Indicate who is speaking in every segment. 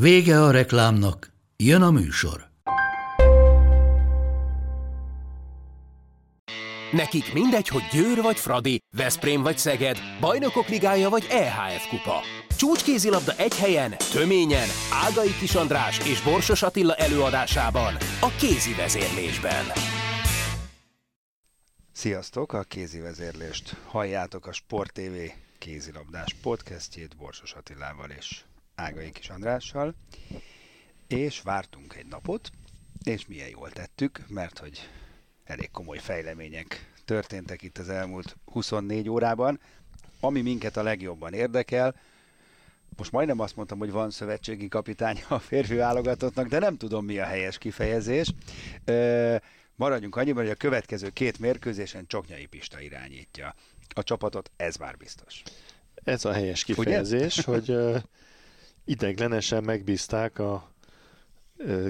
Speaker 1: Vége a reklámnak, jön a műsor.
Speaker 2: Nekik mindegy, hogy Győr vagy Fradi, Veszprém vagy Szeged, Bajnokok Ligája vagy EHF Kupa. Csúcskézilabda egy helyen, töményen, Ágai Kis András és Borsos Attila előadásában, a kézi vezérlésben.
Speaker 3: Sziasztok! A kézi vezérlést halljátok a Sport TV kézilabdás podcastjét Borsos Attilával és Ágai Kis Andrással, és vártunk egy napot, és milyen jól tettük, mert hogy elég komoly fejlemények történtek itt az elmúlt 24 órában, ami minket a legjobban érdekel. Most majdnem azt mondtam, hogy van szövetségi kapitány a férfi válogatottnak, de nem tudom mi a helyes kifejezés. Ö, maradjunk annyiban, hogy a következő két mérkőzésen Csoknyai Pista irányítja a csapatot, ez már biztos.
Speaker 4: Ez a helyes kifejezés, Ugye? hogy ideglenesen megbízták a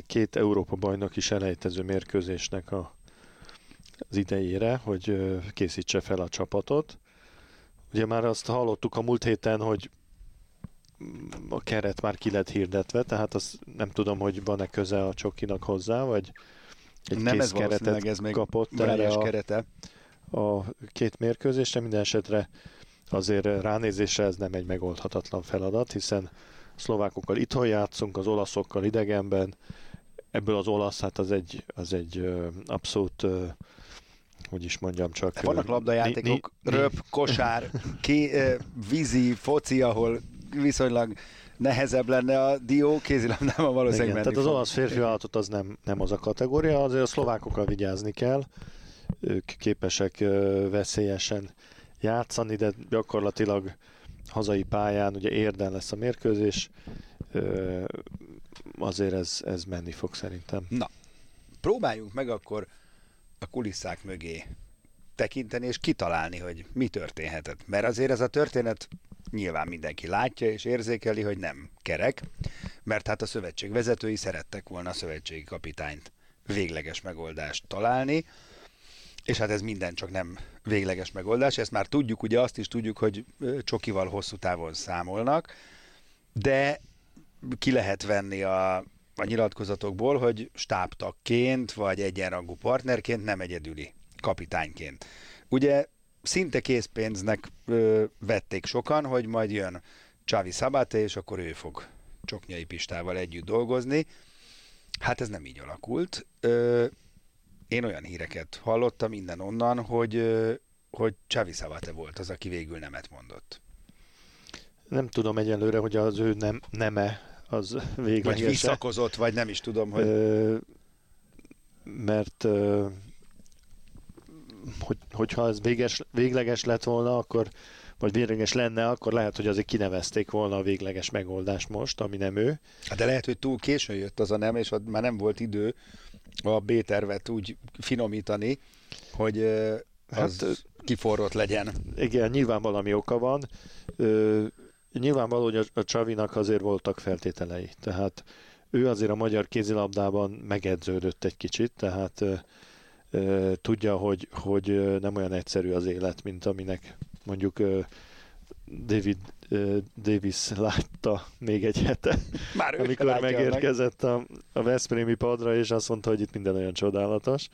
Speaker 4: két Európa bajnoki selejtező mérkőzésnek a, az idejére, hogy készítse fel a csapatot. Ugye már azt hallottuk a múlt héten, hogy a keret már ki lett hirdetve, tehát azt nem tudom, hogy van-e köze a Csokinak hozzá, vagy egy
Speaker 3: nem
Speaker 4: kész
Speaker 3: ez
Speaker 4: keretet
Speaker 3: ez még
Speaker 4: kapott erre a,
Speaker 3: kerete.
Speaker 4: a két mérkőzésre. Minden esetre azért ránézésre ez nem egy megoldhatatlan feladat, hiszen szlovákokkal itthon játszunk, az olaszokkal idegenben, ebből az olasz, hát az egy, az egy abszolút hogy is mondjam csak...
Speaker 3: De vannak labdajátékok, ni, ni, röp, kosár, ki, vízi, foci, ahol viszonylag nehezebb lenne a dió, kézilabdában valószínűleg
Speaker 4: Igen, tehát az olasz férfi vállalatot az nem, nem az a kategória, azért a szlovákokkal vigyázni kell, ők képesek veszélyesen játszani, de gyakorlatilag hazai pályán, ugye érden lesz a mérkőzés, azért ez, ez menni fog szerintem.
Speaker 3: Na, próbáljunk meg akkor a kulisszák mögé tekinteni és kitalálni, hogy mi történhetett. Mert azért ez a történet nyilván mindenki látja és érzékeli, hogy nem kerek, mert hát a szövetség vezetői szerettek volna a szövetségi kapitányt végleges megoldást találni, és hát ez minden csak nem végleges megoldás, ezt már tudjuk, ugye azt is tudjuk, hogy csokival hosszú távon számolnak, de ki lehet venni a, a nyilatkozatokból, hogy stábtagként vagy egyenrangú partnerként, nem egyedüli kapitányként. Ugye szinte készpénznek ö, vették sokan, hogy majd jön Csavi Szabate, és akkor ő fog Csoknyai Pistával együtt dolgozni. Hát ez nem így alakult. Ö, én olyan híreket hallottam innen onnan, hogy, hogy Csavi Szabate volt az, aki végül nemet mondott.
Speaker 4: Nem tudom egyelőre, hogy az ő nem, neme az végleges.
Speaker 3: Vagy visszakozott, vagy nem is tudom, hogy... Ö,
Speaker 4: mert ö, hogy, hogyha ez véges, végleges lett volna, akkor vagy végleges lenne, akkor lehet, hogy azért kinevezték volna a végleges megoldást most, ami nem ő.
Speaker 3: Hát de lehet, hogy túl későn jött az a nem, és már nem volt idő a B-tervet úgy finomítani, hogy az hát, kiforrott legyen.
Speaker 4: Igen, nyilván valami oka van. Nyilvánvaló, hogy a, a Csavinak azért voltak feltételei. Tehát ő azért a magyar kézilabdában megedződött egy kicsit, tehát ö, ö, tudja, hogy, hogy nem olyan egyszerű az élet, mint aminek mondjuk David Davis látta még egy hete,
Speaker 3: Már
Speaker 4: amikor megérkezett a, a Veszprémi padra, és azt mondta, hogy itt minden olyan csodálatos.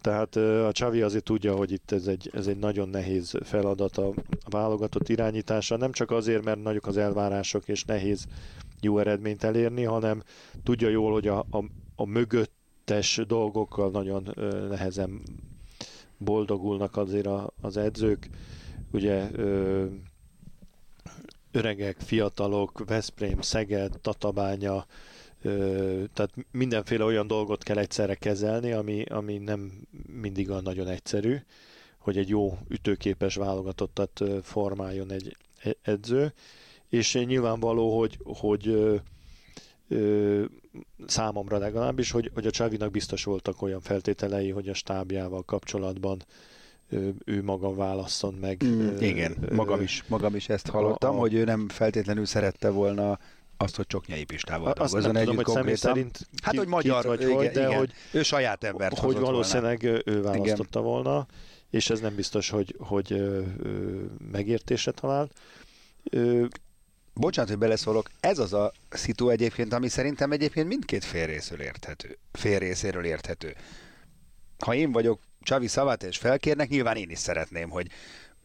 Speaker 4: Tehát a Csavi azért tudja, hogy itt ez egy, ez egy nagyon nehéz feladat a, a válogatott irányítása, nem csak azért, mert nagyok az elvárások, és nehéz jó eredményt elérni, hanem tudja jól, hogy a, a, a mögöttes dolgokkal nagyon nehezen boldogulnak azért a, az edzők. Ugye uh, öregek, fiatalok, Veszprém, Szeged, Tatabánya, tehát mindenféle olyan dolgot kell egyszerre kezelni, ami, ami nem mindig a nagyon egyszerű, hogy egy jó ütőképes válogatottat formáljon egy edző, és nyilvánvaló, hogy, hogy ö, számomra legalábbis, hogy, hogy a Csavinak biztos voltak olyan feltételei, hogy a stábjával kapcsolatban ö, ő maga válasszon meg.
Speaker 3: Mm, igen, magam is, magam is ezt hallottam,
Speaker 4: a- a-
Speaker 3: hogy ő nem feltétlenül szerette volna azt, hogy Csoknyai Pistával
Speaker 4: Azt
Speaker 3: dolgozzon
Speaker 4: nem tudom, hogy
Speaker 3: konkrétan.
Speaker 4: szerint
Speaker 3: Hát,
Speaker 4: ki-
Speaker 3: hogy magyar,
Speaker 4: vagy
Speaker 3: igen,
Speaker 4: hogy, de
Speaker 3: igen.
Speaker 4: hogy,
Speaker 3: ő saját embert
Speaker 4: hogy
Speaker 3: hozott volna.
Speaker 4: valószínűleg ő választotta volna, és ez nem biztos, hogy, hogy ö, ö, megértésre talált. Ö,
Speaker 3: Bocsánat, hogy beleszólok, ez az a szitu egyébként, ami szerintem egyébként mindkét fél részről érthető. Fél részéről érthető. Ha én vagyok Csavi Szavát és felkérnek, nyilván én is szeretném, hogy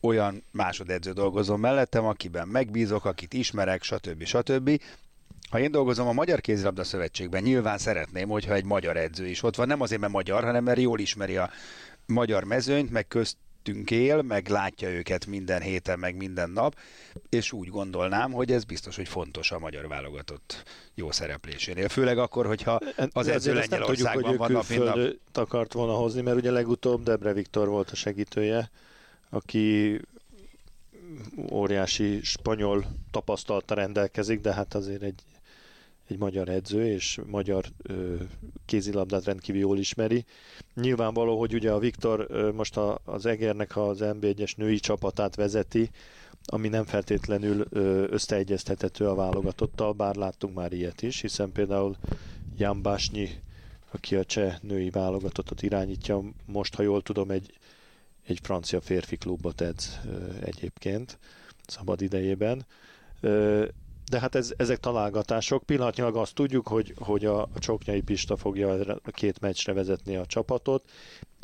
Speaker 3: olyan másodedző dolgozom mellettem, akiben megbízok, akit ismerek, stb. stb. Ha én dolgozom a Magyar Kézilabda Szövetségben, nyilván szeretném, hogyha egy magyar edző is ott van, nem azért, mert magyar, hanem mert jól ismeri a magyar mezőnyt, meg köztünk él, meg látja őket minden héten, meg minden nap, és úgy gondolnám, hogy ez biztos, hogy fontos a magyar válogatott jó szereplésénél. Főleg akkor, hogyha az
Speaker 4: de
Speaker 3: edző Lengyelországban van nap, mint nap.
Speaker 4: akart volna hozni, mert ugye legutóbb Debre Viktor volt a segítője, aki óriási spanyol tapasztalata rendelkezik, de hát azért egy, egy magyar edző, és magyar ö, kézilabdát rendkívül jól ismeri. Nyilvánvaló, hogy ugye a Viktor ö, most a, az Egernek az NB1-es női csapatát vezeti, ami nem feltétlenül ö, összeegyeztethető a válogatottal, bár láttunk már ilyet is, hiszen például Jan Básnyi, aki a cseh női válogatottat irányítja, most, ha jól tudom, egy, egy francia férfi klubot edz ö, egyébként szabad idejében. Ö, de hát ez, ezek találgatások. Pillanatnyilag azt tudjuk, hogy, hogy a, a Csoknyai Pista fogja a két meccsre vezetni a csapatot,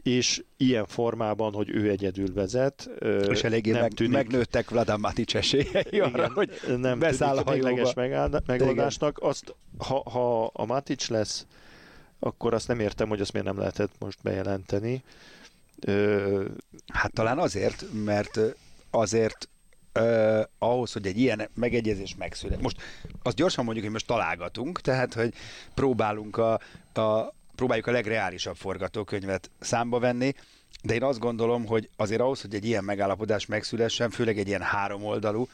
Speaker 4: és ilyen formában, hogy ő egyedül vezet.
Speaker 3: És eléggé
Speaker 4: nem
Speaker 3: meg,
Speaker 4: tűnik,
Speaker 3: megnőttek Vladán Matics esélyei arra,
Speaker 4: igen,
Speaker 3: hogy
Speaker 4: nem
Speaker 3: beszáll a
Speaker 4: tűnik végleges
Speaker 3: hajóba.
Speaker 4: megáld- megoldásnak. Azt, ha, ha a Matic lesz, akkor azt nem értem, hogy azt miért nem lehetett most bejelenteni. Ö,
Speaker 3: Hát talán azért, mert azért uh, ahhoz, hogy egy ilyen megegyezés megszület. Most azt gyorsan mondjuk, hogy most találgatunk, tehát, hogy próbálunk a, a próbáljuk a legreálisabb forgatókönyvet számba venni, de én azt gondolom, hogy azért ahhoz, hogy egy ilyen megállapodás megszülessen, főleg egy ilyen háromoldalú,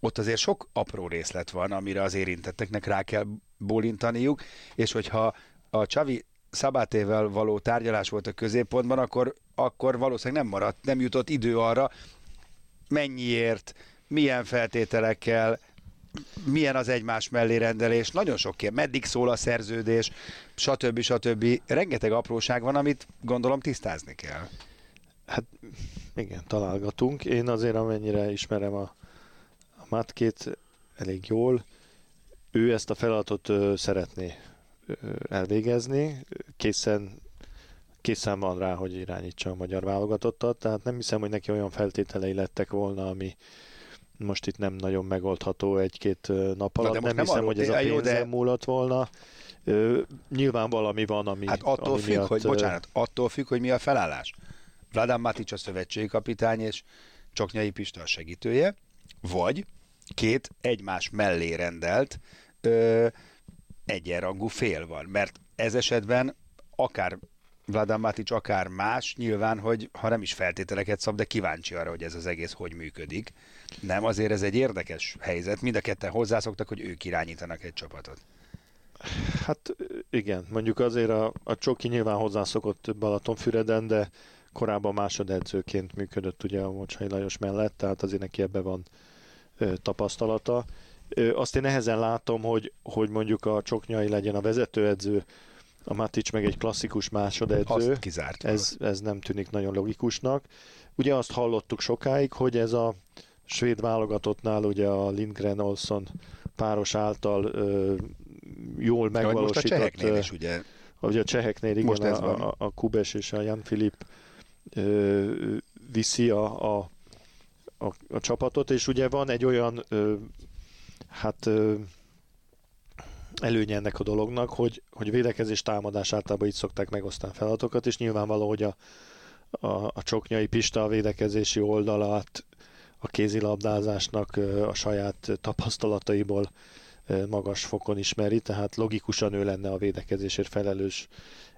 Speaker 3: ott azért sok apró részlet van, amire az érintetteknek rá kell bólintaniuk, és hogyha a Csavi Szabátével való tárgyalás volt a középpontban, akkor, akkor valószínűleg nem maradt, nem jutott idő arra, mennyiért, milyen feltételekkel, milyen az egymás mellé rendelés, nagyon sok kérdés, meddig szól a szerződés, stb. stb. Rengeteg apróság van, amit gondolom tisztázni kell.
Speaker 4: Hát igen, találgatunk. Én azért amennyire ismerem a, a Matkét elég jól, ő ezt a feladatot ö, szeretné ö, elvégezni, készen, készen van rá, hogy irányítsa a magyar válogatottat, tehát nem hiszem, hogy neki olyan feltételei lettek volna, ami most itt nem nagyon megoldható egy-két nap alatt.
Speaker 3: most
Speaker 4: Nem hiszem,
Speaker 3: arról
Speaker 4: hogy ez a
Speaker 3: jó, de-
Speaker 4: múlott volna. Ö, nyilván valami van, ami
Speaker 3: Hát attól
Speaker 4: ami
Speaker 3: függ,
Speaker 4: miatt,
Speaker 3: hogy, bocsánat, attól függ, hogy mi a felállás. Vladán Matic a szövetségi kapitány, és Csoknyai Pista a segítője, vagy két egymás mellé rendelt ö, egyenrangú fél van. Mert ez esetben akár Vladán Matic, akár más, nyilván, hogy ha nem is feltételeket szab, de kíváncsi arra, hogy ez az egész hogy működik. Nem, azért ez egy érdekes helyzet. Mind a ketten hozzászoktak, hogy ők irányítanak egy csapatot.
Speaker 4: Hát igen, mondjuk azért a, a Csoki nyilván hozzászokott Balatonfüreden, de korábban másodedzőként működött ugye a Mocsai Lajos mellett, tehát azért neki ebbe van ö, tapasztalata. Ö, azt én nehezen látom, hogy, hogy mondjuk a Csoknyai legyen a vezetőedző, a Matic meg egy klasszikus másodedző.
Speaker 3: Azt kizárt.
Speaker 4: Ez, ez nem tűnik nagyon logikusnak. Ugye azt hallottuk sokáig, hogy ez a svéd válogatottnál ugye a Lindgren Olson páros által ö, jól
Speaker 3: Ja, vagy most a
Speaker 4: megvalósított,
Speaker 3: cseheknél is ugye
Speaker 4: ugye a cseheknél igen,
Speaker 3: Most ez
Speaker 4: a, a, a Kubes és a Jan Filip ö, viszi a, a, a, a csapatot, és ugye van egy olyan ö, hát ö, előnye ennek a dolognak, hogy, hogy védekezés támadás általában így szokták megosztani feladatokat, és nyilvánvaló, hogy a, a, a Csoknyai Pista a védekezési oldalát a kézilabdázásnak a saját tapasztalataiból magas fokon ismeri, tehát logikusan ő lenne a védekezésért felelős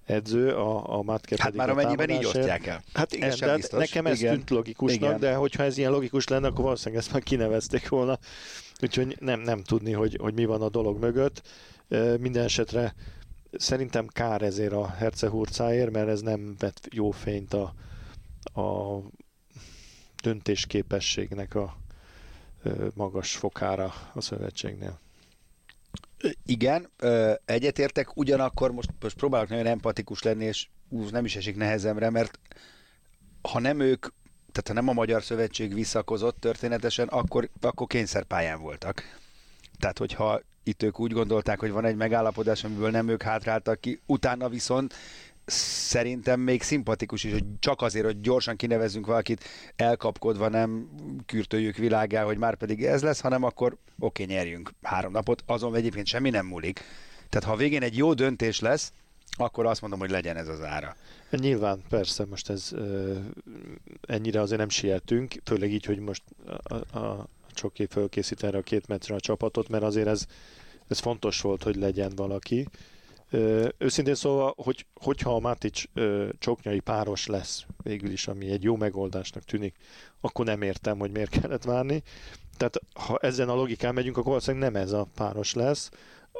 Speaker 4: edző, a, a Mátke
Speaker 3: Hát már amennyiben így osztják el.
Speaker 4: Hát igen,
Speaker 3: sem
Speaker 4: de hát
Speaker 3: biztos.
Speaker 4: nekem ez
Speaker 3: Igen.
Speaker 4: tűnt logikusnak,
Speaker 3: Igen.
Speaker 4: de hogyha ez ilyen logikus lenne, akkor valószínűleg ezt már kinevezték volna. Úgyhogy nem, nem tudni, hogy, hogy mi van a dolog mögött. Minden esetre szerintem kár ezért a Hercehurcáért, mert ez nem vett jó fényt a, a döntésképességnek a magas fokára a szövetségnél.
Speaker 3: Igen, egyetértek, ugyanakkor most, most próbálok nagyon empatikus lenni, és ú, nem is esik nehezemre, mert ha nem ők, tehát ha nem a Magyar Szövetség visszakozott történetesen, akkor, akkor kényszerpályán voltak. Tehát, hogyha itt ők úgy gondolták, hogy van egy megállapodás, amiből nem ők hátráltak ki, utána viszont szerintem még szimpatikus is, hogy csak azért, hogy gyorsan kinevezünk valakit, elkapkodva nem kürtöljük világá, hogy már pedig ez lesz, hanem akkor oké, nyerjünk három napot, azon egyébként semmi nem múlik. Tehát ha a végén egy jó döntés lesz, akkor azt mondom, hogy legyen ez az ára.
Speaker 4: Nyilván, persze, most ez ennyire azért nem sietünk, főleg így, hogy most a, a, a Csoki fölkészít erre a két meccre a csapatot, mert azért ez, ez fontos volt, hogy legyen valaki. Ö, őszintén szóval, hogy, hogyha a Matic csoknyai páros lesz végül is, ami egy jó megoldásnak tűnik, akkor nem értem, hogy miért kellett várni. Tehát ha ezen a logikán megyünk, akkor valószínűleg nem ez a páros lesz,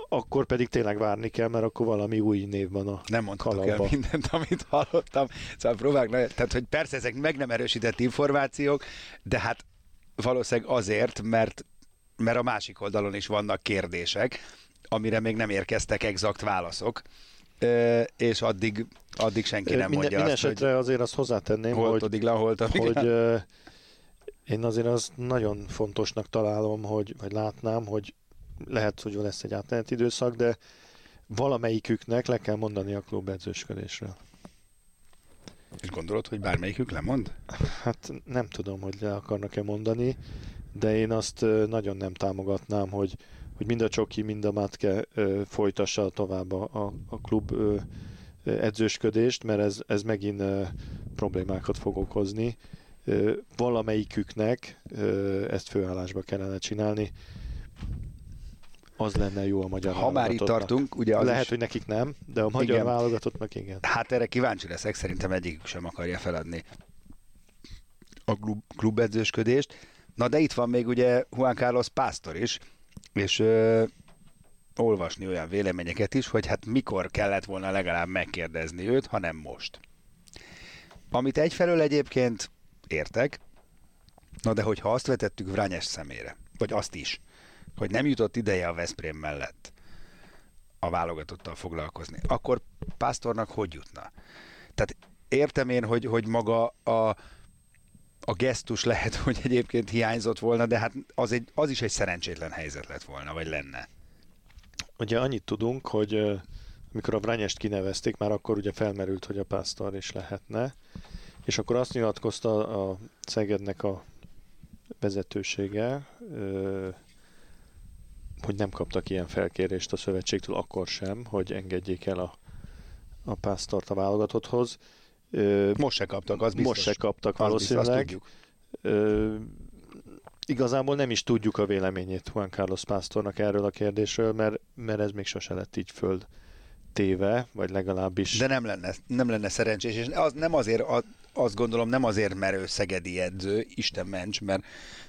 Speaker 4: akkor pedig tényleg várni kell, mert akkor valami új név van a
Speaker 3: Nem mondhatok el mindent, amit hallottam. Szóval próbálok, tehát hogy persze ezek meg nem erősített információk, de hát valószínűleg azért, mert, mert a másik oldalon is vannak kérdések, amire még nem érkeztek exakt válaszok, és addig, addig senki nem
Speaker 4: minden,
Speaker 3: mondja
Speaker 4: minden
Speaker 3: azt,
Speaker 4: esetre
Speaker 3: hogy
Speaker 4: azért azt hozzátenném,
Speaker 3: holtodik le, holtodik
Speaker 4: hogy, hogy én azért azt nagyon fontosnak találom, hogy, vagy látnám, hogy lehet, hogy lesz egy átmeneti időszak, de valamelyiküknek le kell mondani a klub edzősködésről.
Speaker 3: És gondolod, hogy bármelyikük lemond?
Speaker 4: Hát nem tudom, hogy le akarnak-e mondani, de én azt nagyon nem támogatnám, hogy, hogy mind a Csoki, mind a Mátke folytassa tovább a, a klub edzősködést, mert ez, ez megint problémákat fog okozni. Valamelyiküknek ezt főállásba kellene csinálni az lenne jó a magyar
Speaker 3: Ha már itt tartunk, ugye az
Speaker 4: Lehet,
Speaker 3: is,
Speaker 4: hogy nekik nem, de a magyar
Speaker 3: Igen.
Speaker 4: válogatottnak igen.
Speaker 3: Hát erre kíváncsi leszek, szerintem egyikük sem akarja feladni a klub, klubedzősködést. Na de itt van még ugye Juan Carlos Pásztor is, és ö, olvasni olyan véleményeket is, hogy hát mikor kellett volna legalább megkérdezni őt, ha nem most. Amit egyfelől egyébként értek, na de hogyha azt vetettük Vrányes szemére, vagy azt is, hogy nem jutott ideje a Veszprém mellett a válogatottal foglalkozni, akkor Pásztornak hogy jutna? Tehát értem én, hogy, hogy maga a, a gesztus lehet, hogy egyébként hiányzott volna, de hát az, egy, az is egy szerencsétlen helyzet lett volna, vagy lenne.
Speaker 4: Ugye annyit tudunk, hogy amikor a Vrányest kinevezték, már akkor ugye felmerült, hogy a Pásztor is lehetne, és akkor azt nyilatkozta a Szegednek a vezetősége, hogy nem kaptak ilyen felkérést a szövetségtől akkor sem, hogy engedjék el a, a pásztort a válogatotthoz.
Speaker 3: Most se kaptak, az biztos.
Speaker 4: Most se kaptak
Speaker 3: Az biztos,
Speaker 4: valószínűleg. Ö, igazából nem is tudjuk a véleményét Juan Carlos Pásztornak erről a kérdésről, mert, mert ez még sose lett így föld téve, vagy legalábbis...
Speaker 3: De nem lenne, nem lenne szerencsés, és az, nem azért, a, azt gondolom nem azért, mert ő szegedi edző, Isten ments, mert,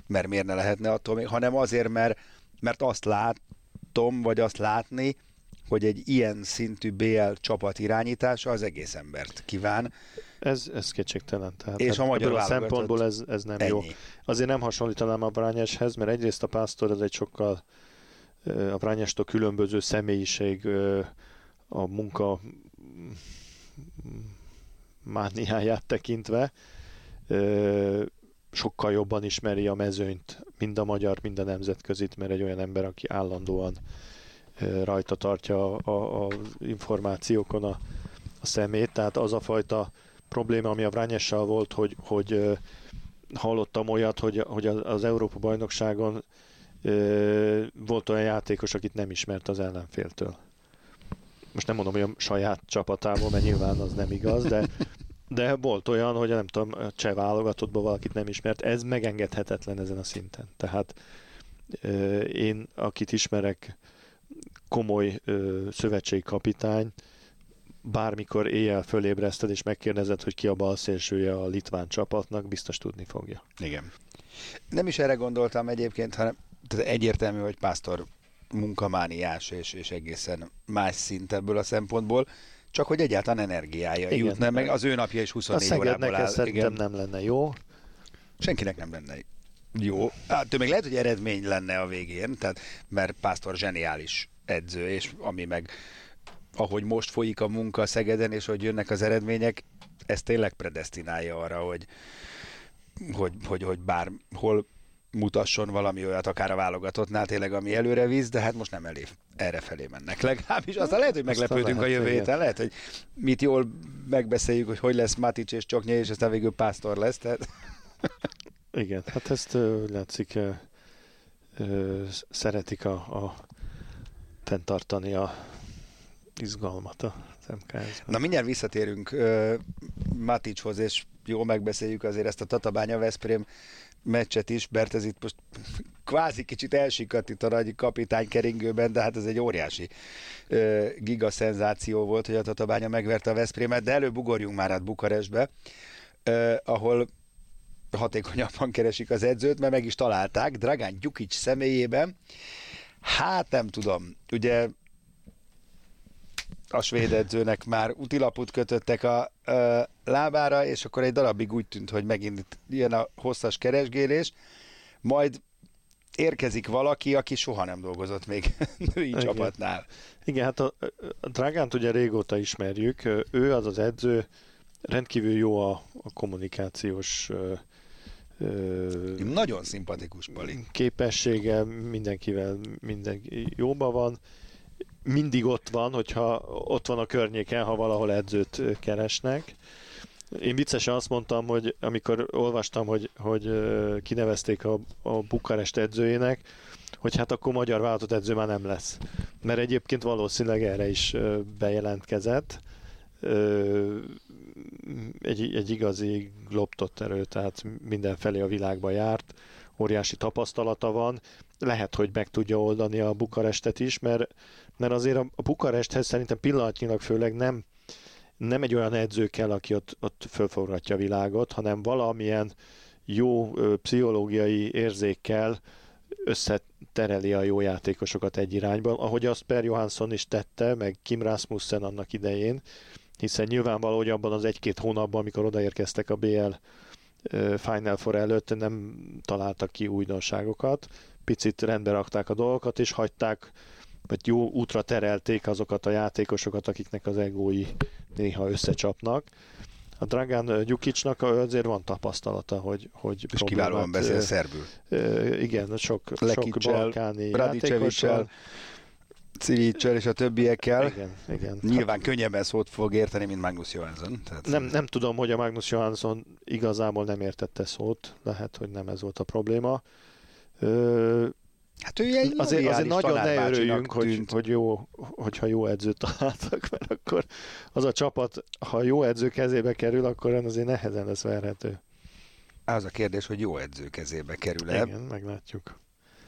Speaker 3: mert miért ne lehetne attól még, hanem azért, mert, mert azt látom, vagy azt látni, hogy egy ilyen szintű BL csapat irányítása az egész embert kíván.
Speaker 4: Ez, ez kétségtelen. Tehát
Speaker 3: És a magyar
Speaker 4: ebből a szempontból ez, ez nem jó.
Speaker 3: Ennyi.
Speaker 4: Azért nem hasonlítanám a Brányeshez, mert egyrészt a Pásztor az egy sokkal a Brányestól különböző személyiség a munka mániáját tekintve sokkal jobban ismeri a mezőnyt, mind a magyar, mind a nemzetközit, mert egy olyan ember, aki állandóan rajta tartja a, információkon a, a szemét, tehát az a fajta probléma, ami a Vrányessal volt, hogy, hogy hallottam olyat, hogy, hogy az az Európa bajnokságon ö, volt olyan játékos, akit nem ismert az ellenféltől. Most nem mondom, hogy a saját csapatából, mert nyilván az nem igaz, de, de volt olyan, hogy nem tudom, a cseh válogatottban valakit nem ismert. Ez megengedhetetlen ezen a szinten. Tehát ö, én, akit ismerek, komoly ö, szövetségkapitány, bármikor éjjel fölébreszted és megkérdezed, hogy ki a balszélsője a litván csapatnak, biztos tudni fogja.
Speaker 3: Igen. Nem is erre gondoltam egyébként, hanem tehát egyértelmű, hogy Pásztor munkamániás és, és egészen más szint ebből a szempontból, csak hogy egyáltalán energiája Igen. jutna, meg az ő napja is 24
Speaker 4: a
Speaker 3: órából áll.
Speaker 4: szerintem Igen. nem lenne jó.
Speaker 3: Senkinek nem lenne jó. Hát, még lehet, hogy eredmény lenne a végén, tehát, mert Pásztor zseniális edző, és ami meg ahogy most folyik a munka Szegeden, és hogy jönnek az eredmények, ez tényleg predestinálja arra, hogy, hogy, hogy, hogy bárhol mutasson valami olyat, akár a válogatottnál tényleg, ami előre visz, de hát most nem elég erre felé mennek. Legalábbis aztán lehet, hogy meglepődünk a jövő héten, lehet, hogy mit jól megbeszéljük, hogy hogy lesz Matic és Csoknya, és aztán végül Pásztor lesz. Tehát...
Speaker 4: Igen, hát ezt uh, látszik, uh, uh, szeretik a, a fenntartani a izgalmat a MKS-ben.
Speaker 3: Na mindjárt visszatérünk uh, Matichoz, és jól megbeszéljük azért ezt a Tatabánya Veszprém meccset is, mert ez itt most kvázi kicsit elsikadít itt a nagy kapitány keringőben, de hát ez egy óriási uh, giga szenzáció volt, hogy a Tatabánya megverte a Veszprémet, de előbb ugorjunk már át Bukarestbe, uh, ahol hatékonyabban keresik az edzőt, mert meg is találták Dragán Gyukics személyében. Hát nem tudom, ugye a svéd edzőnek már utilaput kötöttek a, a lábára, és akkor egy darabig úgy tűnt, hogy megint jön a hosszas keresgélés, majd érkezik valaki, aki soha nem dolgozott még női Igen. csapatnál.
Speaker 4: Igen, hát a, a Dragánt ugye régóta ismerjük, ő az az edző, rendkívül jó a, a kommunikációs
Speaker 3: ö, nagyon szimpatikus Pali.
Speaker 4: Képessége mindenkivel minden jóban van mindig ott van, hogyha ott van a környéken, ha valahol edzőt keresnek. Én viccesen azt mondtam, hogy amikor olvastam, hogy, hogy kinevezték a, a Bukarest edzőjének, hogy hát akkor magyar vállalatot edző már nem lesz. Mert egyébként valószínűleg erre is bejelentkezett. Egy, egy igazi globtott erő, tehát mindenfelé a világba járt, óriási tapasztalata van, lehet, hogy meg tudja oldani a Bukarestet is, mert mert azért a, Bukaresthez szerintem pillanatnyilag főleg nem, nem egy olyan edző kell, aki ott, ott fölforgatja a világot, hanem valamilyen jó ö, pszichológiai érzékkel összetereli a jó játékosokat egy irányban, ahogy azt Per Johansson is tette, meg Kim Rasmussen annak idején, hiszen nyilvánvaló, hogy abban az egy-két hónapban, amikor odaérkeztek a BL Final Four előtt, nem találtak ki újdonságokat, picit rendbe rakták a dolgokat, és hagyták vagy jó útra terelték azokat a játékosokat, akiknek az egói néha összecsapnak. A Dragán Gyukicsnak azért van tapasztalata, hogy, hogy
Speaker 3: És kiválóan beszél szerbül.
Speaker 4: Igen, sok, sok balkáni játékossal.
Speaker 3: Civicsel és a többiekkel.
Speaker 4: Igen, igen.
Speaker 3: Nyilván könnyebben szót fog érteni, mint Magnus Johansson.
Speaker 4: Tehát... Nem, nem tudom, hogy a Magnus Johansson igazából nem értette szót, lehet, hogy nem ez volt a probléma.
Speaker 3: Hát ő egy
Speaker 4: azért, azért nagyon ne örüljünk, hogy, hogy jó, hogyha jó edzőt találtak, mert akkor az a csapat, ha jó edző kezébe kerül, akkor azért nehezen lesz verhető.
Speaker 3: Az a kérdés, hogy jó edző kezébe kerül-e.
Speaker 4: Igen, meglátjuk.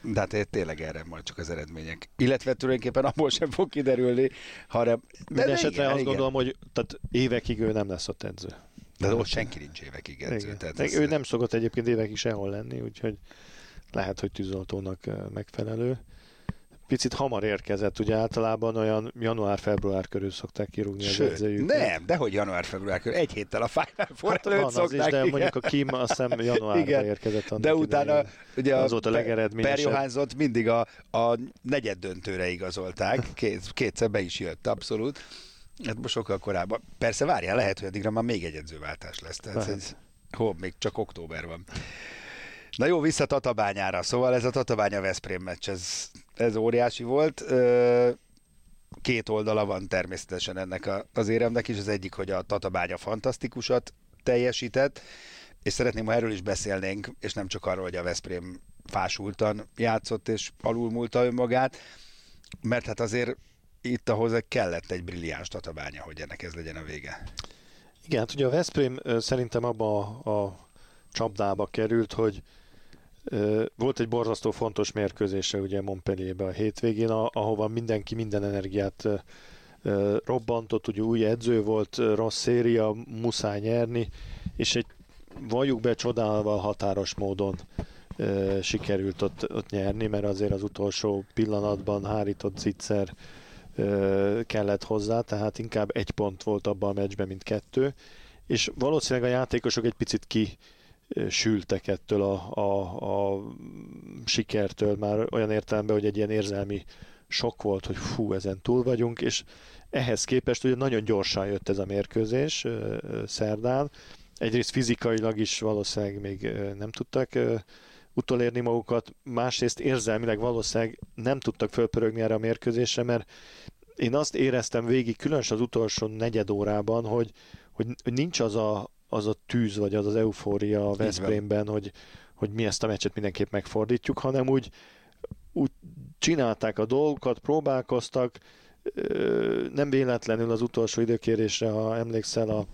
Speaker 3: De hát tényleg erre majd csak az eredmények. Illetve tulajdonképpen abból sem fog kiderülni, hanem...
Speaker 4: Minden esetre igen, azt igen. gondolom, hogy tehát évekig ő nem lesz ott edző.
Speaker 3: De hát, ott senki nincs évekig edző. Tehát
Speaker 4: ez... Ő nem szokott egyébként évekig sehol lenni, úgyhogy lehet, hogy tűzoltónak megfelelő. Picit hamar érkezett, ugye általában olyan január-február körül szokták kirúgni Sőt, az edzőjüket.
Speaker 3: Nem, de hogy január-február körül, egy héttel a Final Four hát
Speaker 4: előtt van szokták. Az is, de igen. mondjuk a Kim azt hiszem januárra igen. érkezett.
Speaker 3: De utána idején. ugye
Speaker 4: az volt a legeredményesebb.
Speaker 3: Per mindig a, a negyed döntőre igazolták, Két, kétszer be is jött, abszolút. Hát most sokkal korábban. Persze várjál, lehet, hogy addigra már még egy edzőváltás lesz. Tehát ez, hó, még csak október van. Na jó, vissza Tatabányára. Szóval ez a Tatabánya-Veszprém meccs, ez, ez óriási volt. Két oldala van természetesen ennek a, az éremnek is. Az egyik, hogy a Tatabánya fantasztikusat teljesített, és szeretném, ha erről is beszélnénk, és nem csak arról, hogy a Veszprém fásultan játszott és alulmúlta önmagát, mert hát azért itt ahhoz kellett egy brilliáns tatabánya, hogy ennek ez legyen a vége.
Speaker 4: Igen, hát ugye a Veszprém szerintem abba a, a csapdába került, hogy volt egy borzasztó fontos mérkőzése ugye Montpellierbe a hétvégén, ahova mindenki minden energiát robbantott, ugye új edző volt, rossz széria, muszáj nyerni, és egy valljuk be csodálva határos módon sikerült ott, ott nyerni, mert azért az utolsó pillanatban hárított zicser kellett hozzá, tehát inkább egy pont volt abban a meccsben, mint kettő, és valószínűleg a játékosok egy picit ki sültek ettől a, a, a sikertől, már olyan értelemben, hogy egy ilyen érzelmi sok volt, hogy fú, ezen túl vagyunk, és ehhez képest ugye nagyon gyorsan jött ez a mérkőzés szerdán. Egyrészt fizikailag is valószínűleg még nem tudtak utolérni magukat, másrészt érzelmileg valószínűleg nem tudtak fölpörögni erre a mérkőzésre, mert én azt éreztem végig, különösen az utolsó negyed órában, hogy, hogy, nincs az a, az a tűz, vagy az az eufória a Veszprémben, hogy, hogy mi ezt a meccset mindenképp megfordítjuk, hanem úgy, úgy csinálták a dolgokat, próbálkoztak, nem véletlenül az utolsó időkérésre, ha emlékszel a,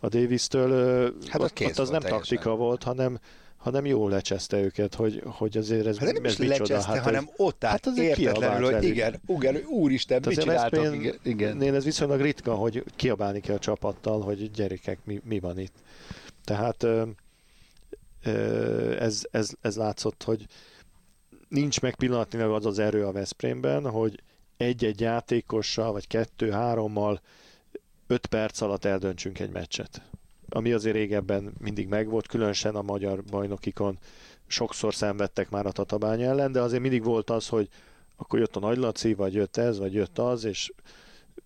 Speaker 4: a Davis-től, hát ott, ott az nem taktika volt, hanem hanem jól lecseszte őket, hogy, hogy azért ez,
Speaker 3: hát nem
Speaker 4: ez
Speaker 3: is micsoda, lecseszte, hát, hanem ott állt hát értetlenül, hogy igen, igen, úristen, mit csináltak, igen, igen.
Speaker 4: ez viszonylag ritka, hogy kiabálni kell a csapattal, hogy gyerekek, mi, mi van itt. Tehát ez, ez, ez látszott, hogy nincs meg pillanatnyilag az az erő a Veszprémben, hogy egy-egy játékossal, vagy kettő-hárommal öt perc alatt eldöntsünk egy meccset ami azért régebben mindig megvolt, különösen a magyar bajnokikon sokszor szenvedtek már a Tatabány ellen, de azért mindig volt az, hogy akkor jött a Nagy Laci, vagy jött ez, vagy jött az, és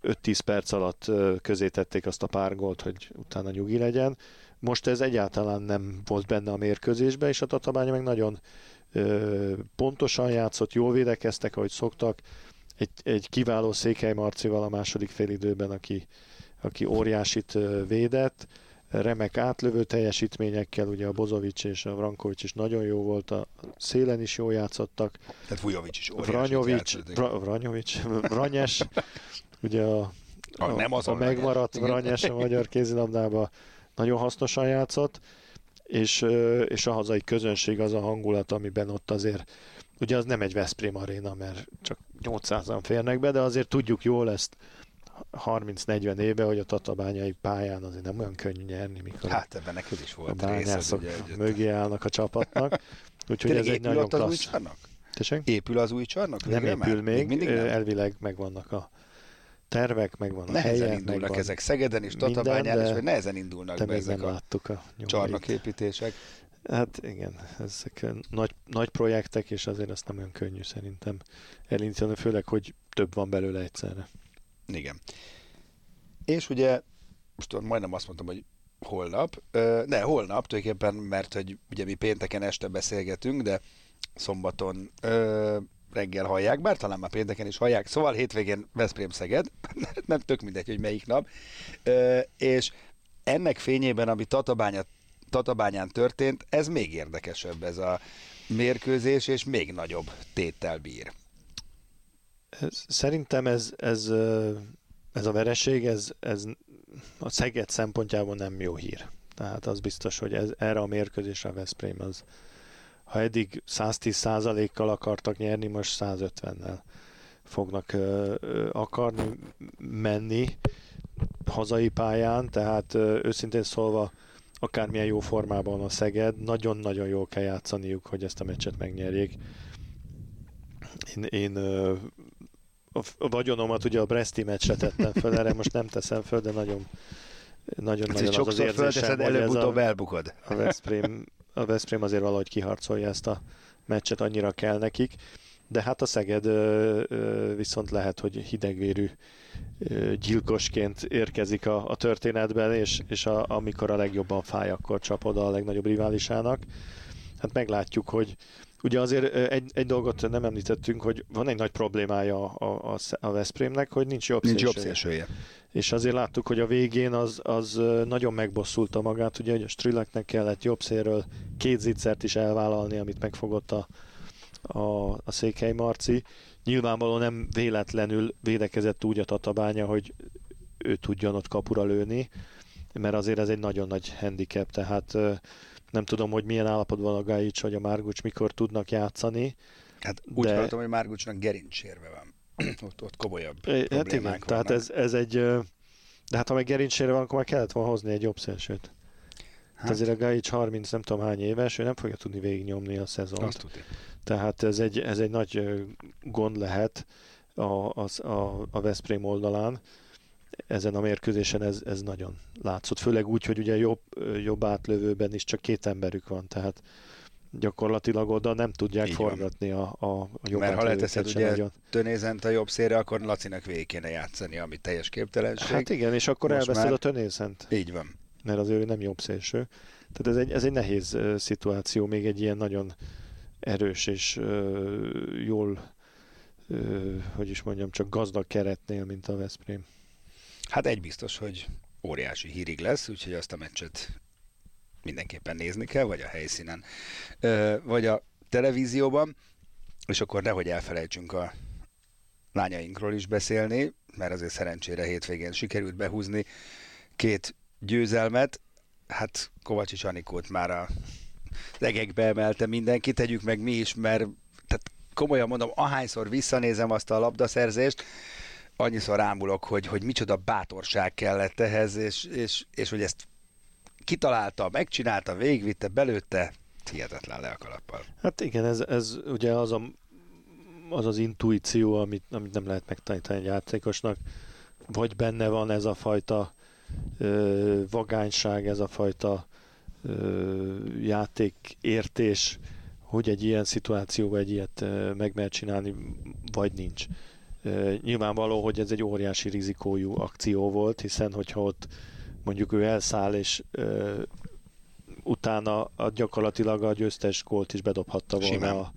Speaker 4: 5-10 perc alatt közé tették azt a pár gólt, hogy utána nyugi legyen. Most ez egyáltalán nem volt benne a mérkőzésben, és a Tatabánya meg nagyon pontosan játszott, jól védekeztek, ahogy szoktak. Egy, egy kiváló Székely Marcival a második félidőben, aki, aki óriásit védett remek átlövő teljesítményekkel, ugye a Bozovics és a Vrankovics is nagyon jó volt, a szélen is jól játszottak.
Speaker 3: Tehát Vujovics is
Speaker 4: Vranyovics, Vra, Vranyovics, Vranyes, ugye a, a, a, nem az a megmaradt Vranyes a magyar kézilabdában nagyon hasznosan játszott, és, és a hazai közönség az a hangulat, amiben ott azért, ugye az nem egy Veszprém aréna, mert csak 800-an férnek be, de azért tudjuk jól ezt 30-40 éve, hogy a tatabányai pályán azért nem olyan könnyű nyerni, mikor
Speaker 3: hát ebben neked is volt
Speaker 4: a bányászok részed, ugye, mögé állnak a csapatnak. Úgyhogy ez egy nagyon klassz. Új csarnok?
Speaker 3: Épül az új csarnok?
Speaker 4: Nem épül már? még, még nem? elvileg megvannak a tervek, megvan a
Speaker 3: nehezen
Speaker 4: helye,
Speaker 3: indulnak megvan ezek Szegeden és Tatabányán, és nehezen indulnak be ezek a a csarnoképítések.
Speaker 4: Hát igen, ezek nagy, nagy projektek, és azért ezt nem olyan könnyű szerintem elindítani, főleg, hogy több van belőle egyszerre.
Speaker 3: Igen. És ugye, most majdnem azt mondtam, hogy holnap, ne, holnap tulajdonképpen, mert hogy ugye mi pénteken este beszélgetünk, de szombaton ö, reggel hallják, bár talán már pénteken is hallják, szóval hétvégén Veszprém Szeged, nem tök mindegy, hogy melyik nap, ö, és ennek fényében, ami Tatabánya, Tatabányán történt, ez még érdekesebb ez a mérkőzés, és még nagyobb téttel bír.
Speaker 4: Szerintem ez, ez, ez a vereség, ez, ez a Szeged szempontjából nem jó hír. Tehát az biztos, hogy ez, erre a mérkőzésre a Veszprém az, ha eddig 110%-kal akartak nyerni, most 150-nel fognak ö, ö, akarni menni hazai pályán, tehát ö, őszintén szólva akármilyen jó formában a Szeged, nagyon-nagyon jól kell játszaniuk, hogy ezt a meccset megnyerjék. Én, én a vagyonomat ugye a Breszti meccsre tettem föl, erre most nem teszem föl, de nagyon nagyon,
Speaker 3: hát nagyon az az érzésem, előbb-utóbb elbukod.
Speaker 4: A Veszprém, a Veszprém azért valahogy kiharcolja ezt a meccset, annyira kell nekik. De hát a Szeged viszont lehet, hogy hidegvérű gyilkosként érkezik a, a történetben, és, és a, amikor a legjobban fáj, akkor csap oda a legnagyobb riválisának. Hát meglátjuk, hogy, Ugye azért egy, egy dolgot nem említettünk, hogy van egy nagy problémája a, a, a Veszprémnek, hogy nincs jobb nincs
Speaker 3: szélsője. Jobb szélsője.
Speaker 4: És azért láttuk, hogy a végén az, az nagyon megbosszulta magát, ugye, hogy a Strileknek kellett jobb szélről két zicsert is elvállalni, amit megfogott a, a, a Székely Marci. Nyilvánvalóan nem véletlenül védekezett úgy a Tatabánya, hogy ő tudjon ott kapura lőni, mert azért ez egy nagyon nagy handicap, tehát nem tudom, hogy milyen állapotban van a Gajic vagy a Márgucs, mikor tudnak játszani.
Speaker 3: Hát úgy de... hallottam, hogy Márgucsnak gerincsérve van. ott, ott komolyabb é, Hát igen,
Speaker 4: tehát ez, ez egy... De hát ha meg gerincsérve van, akkor már kellett volna hozni egy jobb szélsőt. Hát. Azért a Gajic 30 nem tudom hány éves, ő nem fogja tudni végignyomni a szezont.
Speaker 3: Azt tudja.
Speaker 4: Tehát ez egy, ez egy nagy gond lehet a, a, a, a Veszprém oldalán. Ezen a mérkőzésen ez, ez nagyon látszott. Főleg úgy, hogy ugye jobb, jobb átlövőben is csak két emberük van, tehát gyakorlatilag oda nem tudják Így forgatni a, a, a jobb
Speaker 3: Mert ha leteszed ugye nagyon. Tönézent a jobb szélre, akkor Lacinak végig kéne játszani, ami teljes képtelenség.
Speaker 4: Hát igen, és akkor Most elveszed már... a Tönézent.
Speaker 3: Így van.
Speaker 4: Mert azért ő nem jobb szélső. Tehát ez egy, ez egy nehéz uh, szituáció, még egy ilyen nagyon erős és uh, jól, uh, hogy is mondjam, csak gazdag keretnél, mint a Veszprém.
Speaker 3: Hát egy biztos, hogy óriási hírig lesz, úgyhogy azt a meccset mindenképpen nézni kell, vagy a helyszínen, vagy a televízióban, és akkor nehogy elfelejtsünk a lányainkról is beszélni, mert azért szerencsére hétvégén sikerült behúzni két győzelmet, hát Kovacsics Anikót már a legekbe emelte mindenki, tegyük meg mi is, mert tehát komolyan mondom, ahányszor visszanézem azt a labdaszerzést, annyiszor ámulok, hogy, hogy micsoda bátorság kellett ehhez, és, és, és hogy ezt kitalálta, megcsinálta, végigvitte, belőtte, hihetetlen le a kalappal.
Speaker 4: Hát igen, ez, ez ugye az a, az, az intuíció, amit, amit nem lehet megtanítani egy játékosnak, vagy benne van ez a fajta ö, vagányság, ez a fajta ö, játékértés, hogy egy ilyen szituációban egy ilyet ö, meg lehet csinálni, vagy nincs. Nyilvánvaló, hogy ez egy óriási rizikójú akció volt, hiszen hogyha ott mondjuk ő elszáll, és ö, utána a, gyakorlatilag a győztes gólt is bedobhatta volna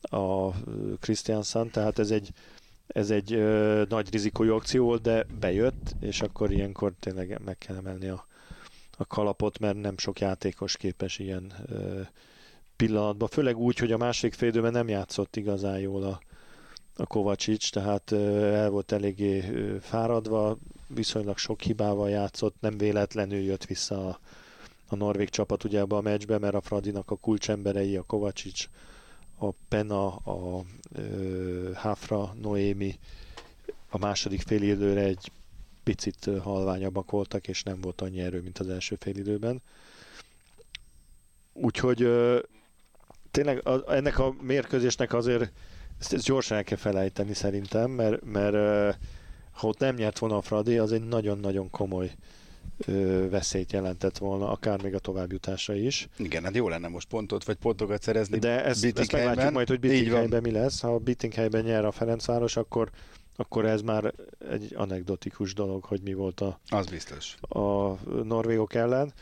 Speaker 4: a, a Christiansen, tehát ez egy, ez egy ö, nagy rizikójú akció volt, de bejött, és akkor ilyenkor tényleg meg kell emelni a, a kalapot, mert nem sok játékos képes ilyen ö, pillanatban, főleg úgy, hogy a másik félidőben nem játszott igazán jól a, a Kovacsics, tehát el volt eléggé fáradva, viszonylag sok hibával játszott, nem véletlenül jött vissza a, a norvég csapat ugye ebbe a meccsbe, mert a Fradinak a kulcsemberei, a Kovacsics, a Pena, a ö, Hafra, Noémi a második félidőre egy picit halványabbak voltak, és nem volt annyi erő, mint az első félidőben. Úgyhogy tényleg ennek a mérkőzésnek azért ezt, ezt gyorsan el kell felejteni szerintem, mert, mert ha ott nem nyert volna a Fradi, az egy nagyon-nagyon komoly ö, veszélyt jelentett volna, akár még a továbbjutásra is.
Speaker 3: Igen, hát jó lenne most pontot vagy pontokat szerezni.
Speaker 4: De ezt, ezt meglátjuk majd, hogy Bittinghelyben mi lesz. Ha a Bittinghelyben nyer a Ferencváros, akkor akkor ez már egy anekdotikus dolog, hogy mi volt a,
Speaker 3: az biztos.
Speaker 4: a norvégok ellen.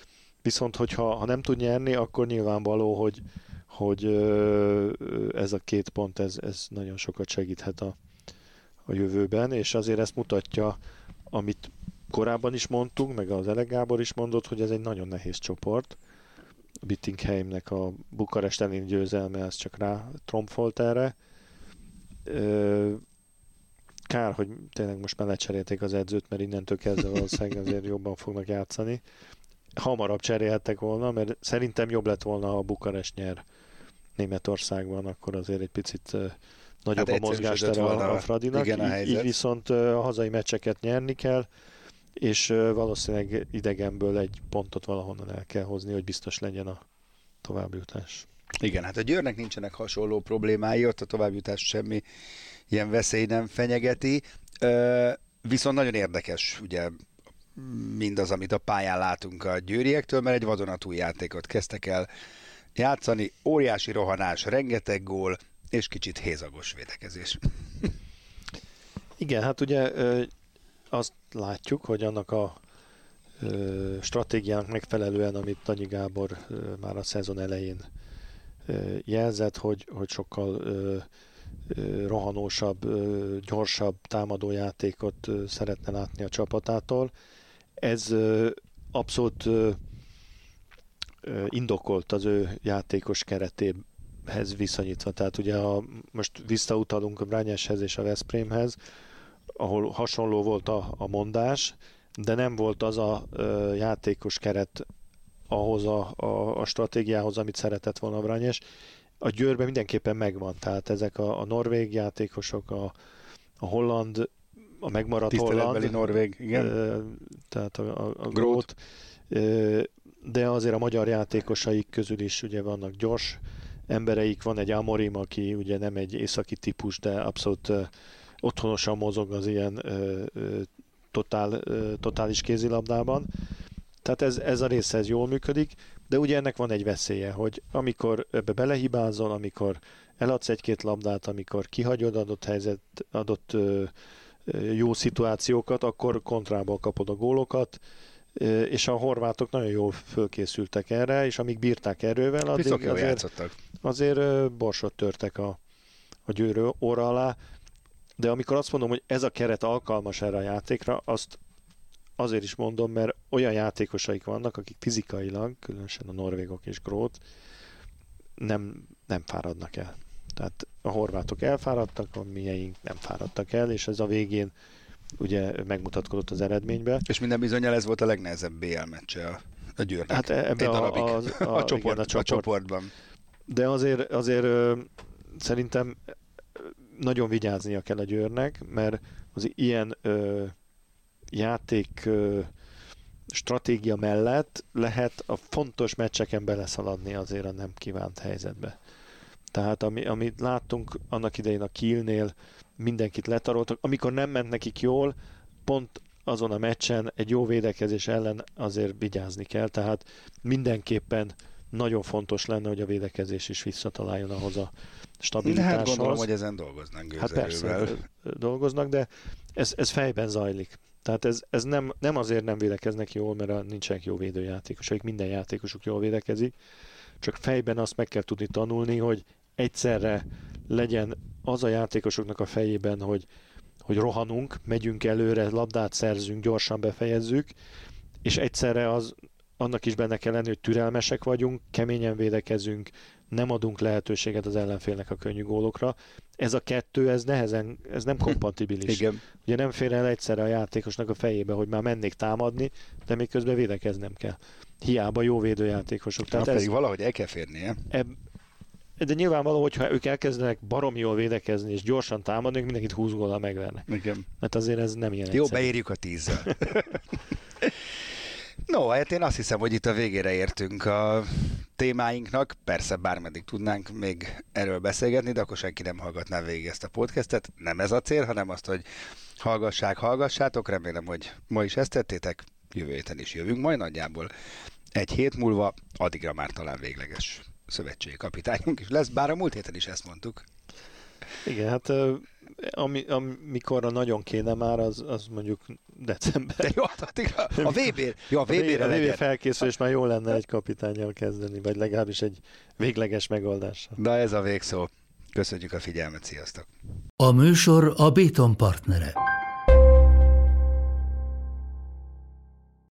Speaker 4: Viszont, hogyha ha nem tud nyerni, akkor nyilvánvaló, hogy, hogy ez a két pont, ez, ez nagyon sokat segíthet a, a jövőben, és azért ezt mutatja, amit korábban is mondtunk, meg az Ele Gábor is mondott, hogy ez egy nagyon nehéz csoport. Bittingheimnek a Bukarest elleni győzelme, ez csak rá tromfolt erre. Kár, hogy tényleg most már lecserélték az edzőt, mert innentől kezdve valószínűleg azért jobban fognak játszani. Hamarabb cserélhettek volna, mert szerintem jobb lett volna, ha a Bukarest nyer Németországban, akkor azért egy picit nagyobb hát a mozgástere a, a Fradinak. Igen, a így, így viszont a hazai meccseket nyerni kell, és valószínűleg idegenből egy pontot valahonnan el kell hozni, hogy biztos legyen a továbbjutás.
Speaker 3: Igen, hát a Győrnek nincsenek hasonló problémái, ott a továbbjutás semmi ilyen veszély nem fenyegeti. Viszont nagyon érdekes, ugye mindaz, amit a pályán látunk a győriektől, mert egy vadonatúj játékot kezdtek el játszani, óriási rohanás, rengeteg gól, és kicsit hézagos védekezés.
Speaker 4: Igen, hát ugye azt látjuk, hogy annak a stratégiának megfelelően, amit Tanyi Gábor már a szezon elején jelzett, hogy, hogy sokkal rohanósabb, gyorsabb támadójátékot szeretne látni a csapatától. Ez abszolút indokolt az ő játékos keretéhez viszonyítva. Tehát ugye ha most visszautalunk a Brányeshez és a Veszprémhez, ahol hasonló volt a, a mondás, de nem volt az a ö, játékos keret ahhoz a, a, a stratégiához, amit szeretett volna a Brányes. A Győrben mindenképpen megvan, tehát ezek a, a norvég játékosok, a, a holland, a megmaradt holland,
Speaker 3: norvég, igen.
Speaker 4: Ö, tehát a, a, a Grót, ö, de azért a magyar játékosaik közül is ugye vannak gyors embereik, van egy Amorim, aki ugye nem egy északi típus, de abszolút uh, otthonosan mozog az ilyen uh, totál, uh, totális kézilabdában. Tehát ez, ez a része ez jól működik, de ugye ennek van egy veszélye, hogy amikor ebbe belehibázol, amikor eladsz egy-két labdát, amikor kihagyod adott helyzet, adott ö, jó szituációkat, akkor kontrából kapod a gólokat, és a horvátok nagyon jól fölkészültek erre, és amíg bírták erővel, addig azért,
Speaker 3: játszottak.
Speaker 4: azért borsot törtek a, a győrő óra alá, de amikor azt mondom, hogy ez a keret alkalmas erre a játékra, azt azért is mondom, mert olyan játékosaik vannak, akik fizikailag, különösen a norvégok és Grót, nem, nem fáradnak el. Tehát a horvátok elfáradtak, a mieink nem fáradtak el, és ez a végén ugye megmutatkozott az eredménybe.
Speaker 3: És minden bizonyal ez volt a legnehezebb BL meccse a, a Győrnek.
Speaker 4: Hát ebbe a, a,
Speaker 3: a, a, csoport, igen, a, csoport. a csoportban.
Speaker 4: De azért, azért szerintem nagyon vigyáznia kell a Győrnek, mert az ilyen ö, játék ö, stratégia mellett lehet a fontos meccseken beleszaladni azért a nem kívánt helyzetbe. Tehát ami, amit láttunk annak idején a Kielnél, mindenkit letaroltak, amikor nem ment nekik jól, pont azon a meccsen egy jó védekezés ellen azért vigyázni kell, tehát mindenképpen nagyon fontos lenne, hogy a védekezés is visszataláljon ahhoz a stabilitáshoz. Hát
Speaker 3: gondolom, hogy ezen dolgoznak
Speaker 4: Hát persze, dolgoznak, de ez, ez fejben zajlik. Tehát ez, ez nem, nem azért nem védekeznek jól, mert nincsenek jó védőjátékosok, minden játékosuk jól védekezik, csak fejben azt meg kell tudni tanulni, hogy egyszerre legyen az a játékosoknak a fejében, hogy, hogy rohanunk, megyünk előre, labdát szerzünk, gyorsan befejezzük, és egyszerre az, annak is benne kell lenni, hogy türelmesek vagyunk, keményen védekezünk, nem adunk lehetőséget az ellenfélnek a könnyű gólokra. Ez a kettő, ez nehezen, ez nem kompatibilis.
Speaker 3: Igen.
Speaker 4: Ugye nem fér el egyszerre a játékosnak a fejébe, hogy már mennék támadni, de még közben védekeznem kell. Hiába jó védőjátékosok.
Speaker 3: Tehát Na, ez, pedig valahogy el kell férnie. Eb,
Speaker 4: de nyilvánvaló, hogyha ők elkezdenek barom jól védekezni és gyorsan támadni, mindenkit 20 góllal megvernek.
Speaker 3: Igen.
Speaker 4: Mert azért ez nem ilyen
Speaker 3: Jó, egyszerű. beírjuk a tízzel. no, hát én azt hiszem, hogy itt a végére értünk a témáinknak. Persze bármeddig tudnánk még erről beszélgetni, de akkor senki nem hallgatná végig ezt a podcastet. Nem ez a cél, hanem azt, hogy hallgassák, hallgassátok. Remélem, hogy ma is ezt tettétek. Jövő héten is jövünk majd nagyjából egy hét múlva, addigra már talán végleges szövetségi kapitányunk is lesz, bár a múlt héten is ezt mondtuk.
Speaker 4: Igen, hát ami, amikor nagyon kéne már, az, az mondjuk december.
Speaker 3: De jó, hát a, a VB, jó, a VB-re
Speaker 4: a VB, VB felkészülés már jó lenne egy kapitányjal kezdeni, vagy legalábbis egy végleges megoldással.
Speaker 3: Na ez a végszó. Köszönjük a figyelmet, sziasztok!
Speaker 1: A műsor a Béton partnere.